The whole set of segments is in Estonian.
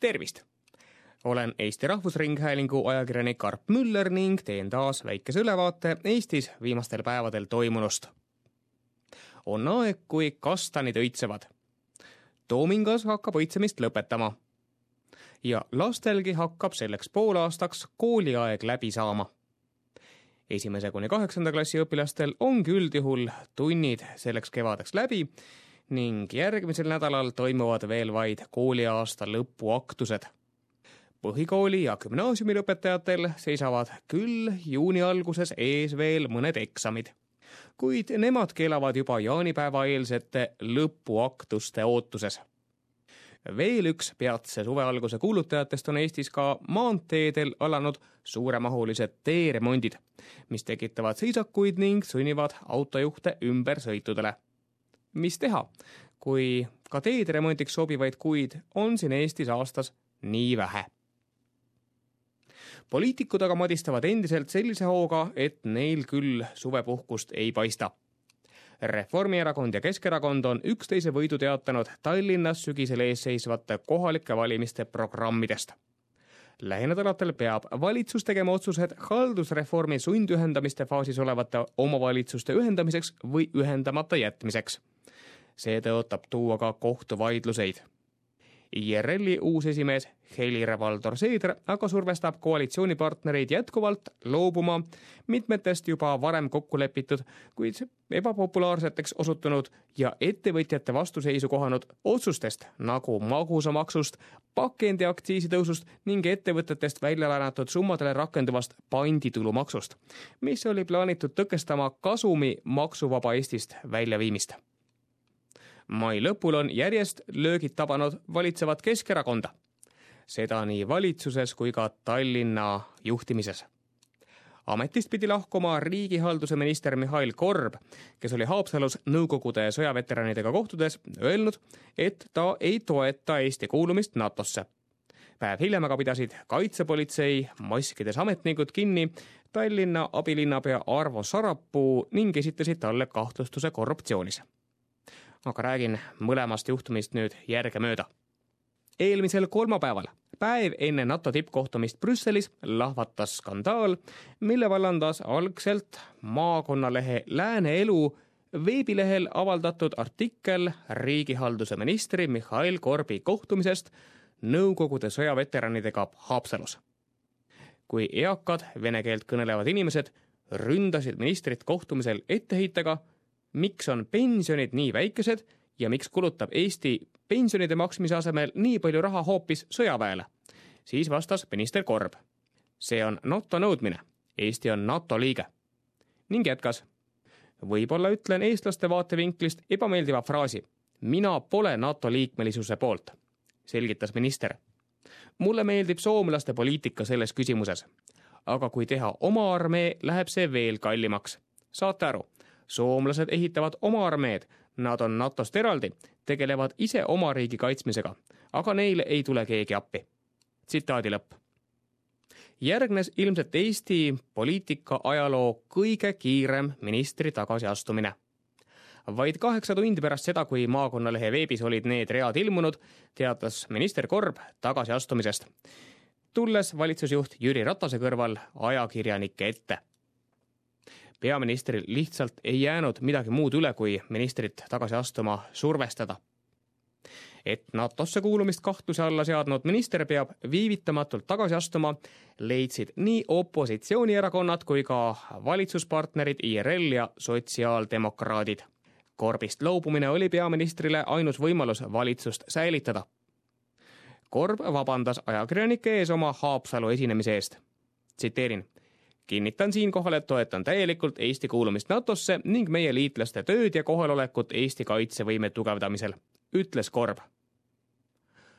tervist! olen Eesti Rahvusringhäälingu ajakirjanik Arp Müller ning teen taas väikese ülevaate Eestis viimastel päevadel toimunust. on aeg, kui kastanid õitsevad. Toomingas hakkab õitsemist lõpetama. ja lastelgi hakkab selleks poolaastaks kooliaeg läbi saama. esimese kuni kaheksanda klassi õpilastel ongi üldjuhul tunnid selleks kevadeks läbi ning järgmisel nädalal toimuvad veel vaid kooliaasta lõpuaktused. põhikooli ja gümnaasiumi lõpetajatel seisavad küll juuni alguses ees veel mõned eksamid, kuid nemadki elavad juba jaanipäeva eelsete lõpuaktuste ootuses veel üks peatse suve alguse kuulutajatest on Eestis ka maanteedel alanud suuremahulised teeremondid, mis tekitavad seisakuid ning sunnivad autojuhte ümbersõitudele mis teha, kui ka teede remondiks sobivaid kuid on siin Eestis aastas nii vähe. poliitikud aga madistavad endiselt sellise hooga, et neil küll suvepuhkust ei paista. Reformierakond ja Keskerakond on üksteise võidu teatanud Tallinnas sügisel ees seisvate kohalike valimiste programmidest lähinädalatel peab valitsus tegema otsused haldusreformi sundühendamiste faasis olevate omavalitsuste ühendamiseks või ühendamata jätmiseks see tõotab tuua ka kohtuvaidluseid. IRL-i uus esimees Helir-Valdor Seeder aga survestab koalitsioonipartnereid jätkuvalt loobuma mitmetest juba varem kokku lepitud, kuid ebapopulaarseteks osutunud ja ettevõtjate vastuseisu kohanud otsustest nagu magusamaksust, pakendiaktsiisi tõusust ning ettevõtetest välja laenatud summadele rakenduvast panditulumaksust, mis oli plaanitud tõkestama kasumi maksuvaba Eestist väljaviimist mai lõpul on järjest löögid tabanud valitsevat Keskerakonda. seda nii valitsuses kui ka Tallinna juhtimises. ametist pidi lahkuma riigihalduse minister Mihhail Korb, kes oli Haapsalus Nõukogude sõjaveteranidega kohtudes öelnud, et ta ei toeta Eesti kuulumist NATO-sse päev hiljem aga pidasid kaitsepolitsei maskides ametnikud kinni Tallinna abilinnapea Arvo Sarapuu ning esitasid talle kahtlustuse korruptsioonis aga räägin mõlemast juhtumist nüüd järgemööda. eelmisel kolmapäeval, päev enne NATO tippkohtumist Brüsselis, lahvatas skandaal, mille vallandas algselt maakonnalehe Lääne Elu veebilehel avaldatud artikkel riigihalduse ministri Mihhail Korbi kohtumisest Nõukogude sõjaveteranidega Haapsalus. kui eakad vene keelt kõnelevad inimesed ründasid ministrit kohtumisel etteheitega miks on pensionid nii väikesed ja miks kulutab Eesti pensionide maksmise asemel nii palju raha hoopis sõjaväele? siis vastas minister Korb. see on NATO nõudmine, Eesti on NATO liige. ning jätkas. võib-olla ütlen eestlaste vaatevinklist ebameeldiva fraasi. mina pole NATO liikmelisuse poolt, selgitas minister. mulle meeldib soomlaste poliitika selles küsimuses. aga kui teha oma armee, läheb see veel kallimaks. saate aru soomlased ehitavad oma armeed, nad on NATO-st eraldi, tegelevad ise oma riigi kaitsmisega, aga neile ei tule keegi appi. tsitaadi lõpp. järgnes ilmselt Eesti poliitika ajaloo kõige kiirem ministri tagasiastumine. Vaid kaheksa tundi pärast seda, kui maakonnalehe veebis olid need read ilmunud, teatas minister Korb tagasiastumisest, tulles valitsusjuht Jüri Ratase kõrval ajakirjanike ette peaministril lihtsalt ei jäänud midagi muud üle, kui ministrit tagasi astuma survestada. et NATO-sse kuulumist kahtluse alla seadnud minister peab viivitamatult tagasi astuma, leidsid nii opositsioonierakonnad kui ka valitsuspartnerid IRL ja sotsiaaldemokraadid. Korbist loobumine oli peaministrile ainus võimalus valitsust säilitada. Korb vabandas ajakirjanike ees oma Haapsalu esinemise eest. tsiteerin kinnitan siinkohal, et toetan täielikult Eesti kuulumist NATO-sse ning meie liitlaste tööd ja kohalolekut Eesti kaitsevõime tugevdamisel, ütles Korb.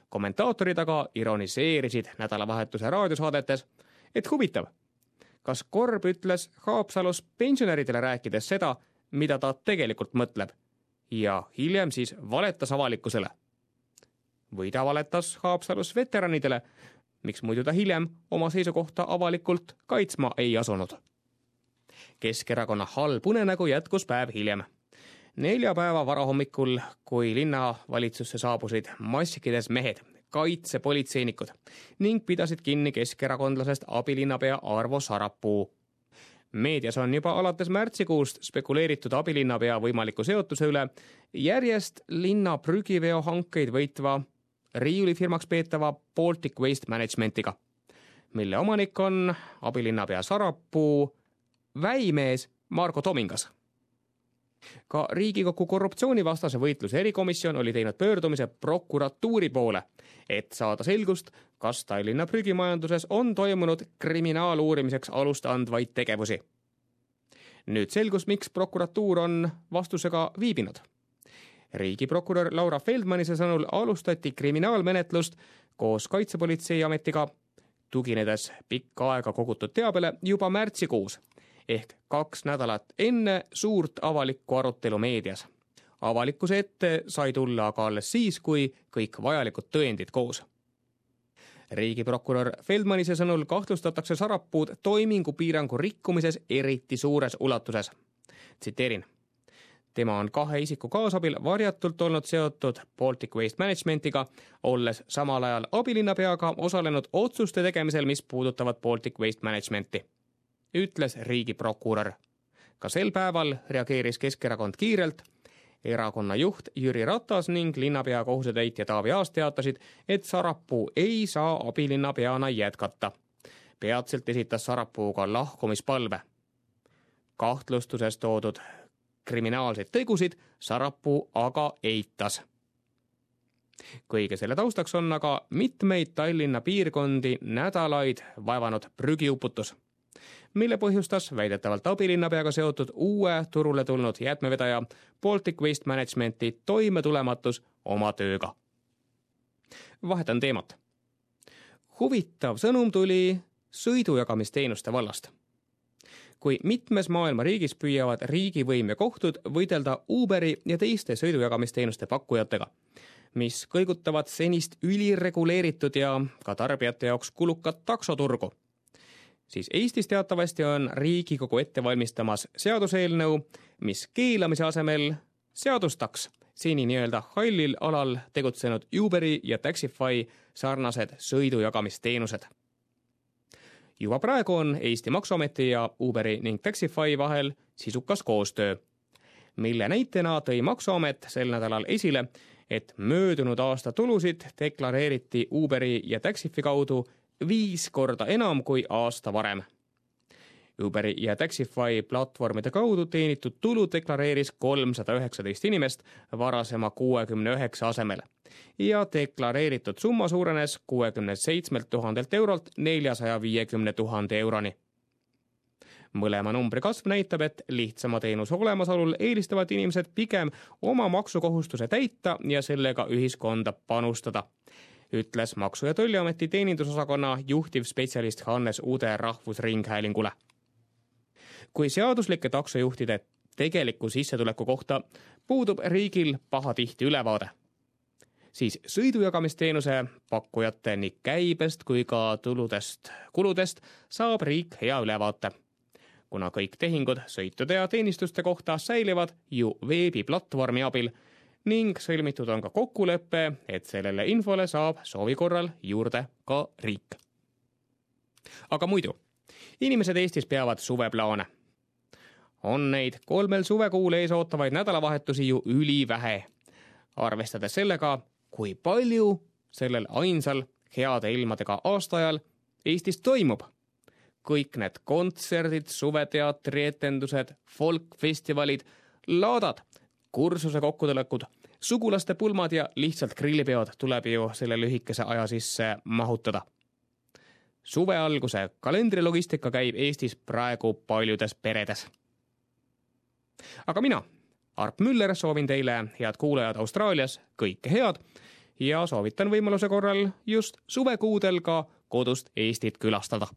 kommentaatorid aga ironiseerisid nädalavahetuse raadiosaadetes, et huvitav, kas Korb ütles Haapsalus pensionäridele rääkides seda, mida ta tegelikult mõtleb ja hiljem siis valetas avalikkusele. või ta valetas Haapsalus veteranidele, miks muidu ta hiljem oma seisukohta avalikult kaitsma ei asunud. Keskerakonna halb unenägu jätkus päev hiljem. neljapäeva varahommikul, kui linnavalitsusse saabusid maskides mehed, kaitsepolitseinikud ning pidasid kinni keskerakondlasest abilinnapea Arvo Sarapuu meedias on juba alates märtsikuust spekuleeritud abilinnapea võimaliku seotuse üle järjest linna prügiveohankeid võitva riiulifirmaks peetava Baltic Waste Managementiga, mille omanik on abilinnapea Sarapuu väimees Margo Tomingas ka Riigikogu korruptsioonivastase võitluse erikomisjon oli teinud pöördumise prokuratuuri poole, et saada selgust, kas Tallinna prügimajanduses on toimunud kriminaaluurimiseks alust andvaid tegevusi. nüüd selgus, miks prokuratuur on vastusega viibinud. Riigiprokurör Laura Feldmanise sõnul alustati kriminaalmenetlust koos Kaitsepolitseiametiga, tuginedes pikka aega kogutud teabele juba märtsikuus ehk kaks nädalat enne suurt avalikku arutelu meedias. avalikkuse ette sai tulla aga alles siis, kui kõik vajalikud tõendid koos. riigiprokurör Feldmanise sõnul kahtlustatakse Sarapuud toimingupiirangu rikkumises eriti suures ulatuses. tsiteerin tema on kahe isiku kaasabil varjatult olnud seotud Baltic Waste Managementiga, olles samal ajal abilinnapeaga osalenud otsuste tegemisel, mis puudutavad Baltic Waste Managementi ütles riigiprokurör. ka sel päeval reageeris Keskerakond kiirelt. erakonna juht Jüri Ratas ning linnapea kohusetäitja Taavi Aas teatasid, et Sarapuu ei saa abilinnapeana jätkata. peatselt esitas Sarapuu ka lahkumispalve. kahtlustuses toodud kriminaalseid tegusid Sarapuu aga eitas kõige selle taustaks on aga mitmeid Tallinna piirkondi nädalaid vaevanud prügiuputus mille põhjustas väidetavalt abilinnapeaga seotud uue turule tulnud jäätmevedaja Baltic Waste Managementi toimetulematus oma tööga. vahetan teemat. huvitav sõnum tuli sõidujagamisteenuste vallast. Kui mitmes maailma riigis püüavad riigivõim ja kohtud võidelda Uberi ja teiste sõidujagamisteenuste pakkujatega, mis kõigutavad senist ülireguleeritud ja ka tarbijate jaoks kulukat taksoturgu siis Eestis teatavasti on Riigikogu ette valmistamas seaduseelnõu, mis keelamise asemel seadustaks seni nii-öelda hallil alal tegutsenud Uberi ja Taxify sarnased sõidujagamisteenused. Juba praegu on Eesti Maksuameti ja Uberi ning Taxify vahel sisukas koostöö, mille näitena tõi Maksuamet sel nädalal esile, et möödunud aasta tulusid deklareeriti Uberi ja Taxify kaudu viis korda enam kui aasta varem. Uberi ja Taxify platvormide kaudu teenitud tulu deklareeris kolmsada üheksateist inimest varasema kuuekümne üheksa asemel ja deklareeritud summa suurenes kuuekümne seitsmelt tuhandelt eurolt neljasaja viiekümne tuhande euroni mõlema numbri kasv näitab, et lihtsama teenuse olemasolul eelistavad inimesed pigem oma maksukohustuse täita ja sellega ühiskonda panustada ütles Maksu- ja Tolliameti teenindusosakonna juhtivspetsialist Hannes Ude Rahvusringhäälingule. Kui seaduslike taksojuhtide tegeliku sissetuleku kohta puudub riigil pahatihti ülevaade, siis sõidujagamisteenuse pakkujate nii käibest kui ka tuludest, kuludest saab riik hea ülevaate kuna kõik tehingud sõitude ja teenistuste kohta säilivad ju veebiplatvormi abil ning sõlmitud on ka kokkulepe, et sellele infole saab soovi korral juurde ka riik. aga muidu, inimesed Eestis peavad suveplaane. On neid kolmel suvekuul ees ootavaid nädalavahetusi ju ülivähe, arvestades sellega, kui palju sellel ainsal heade ilmadega aastaajal Eestis toimub kõik need kontserdid, suveteatri etendused, folkfestivalid, laadad, kursuse kokkutulekud, sugulaste pulmad ja lihtsalt grillipeod tuleb ju selle lühikese aja sisse mahutada. suve alguse kalendrilogistika käib Eestis praegu paljudes peredes. Aga mina, Arp Müller, soovin teile, head kuulajad Austraalias, kõike head ja soovitan võimaluse korral just suvekuudel ka kodust Eestit külastada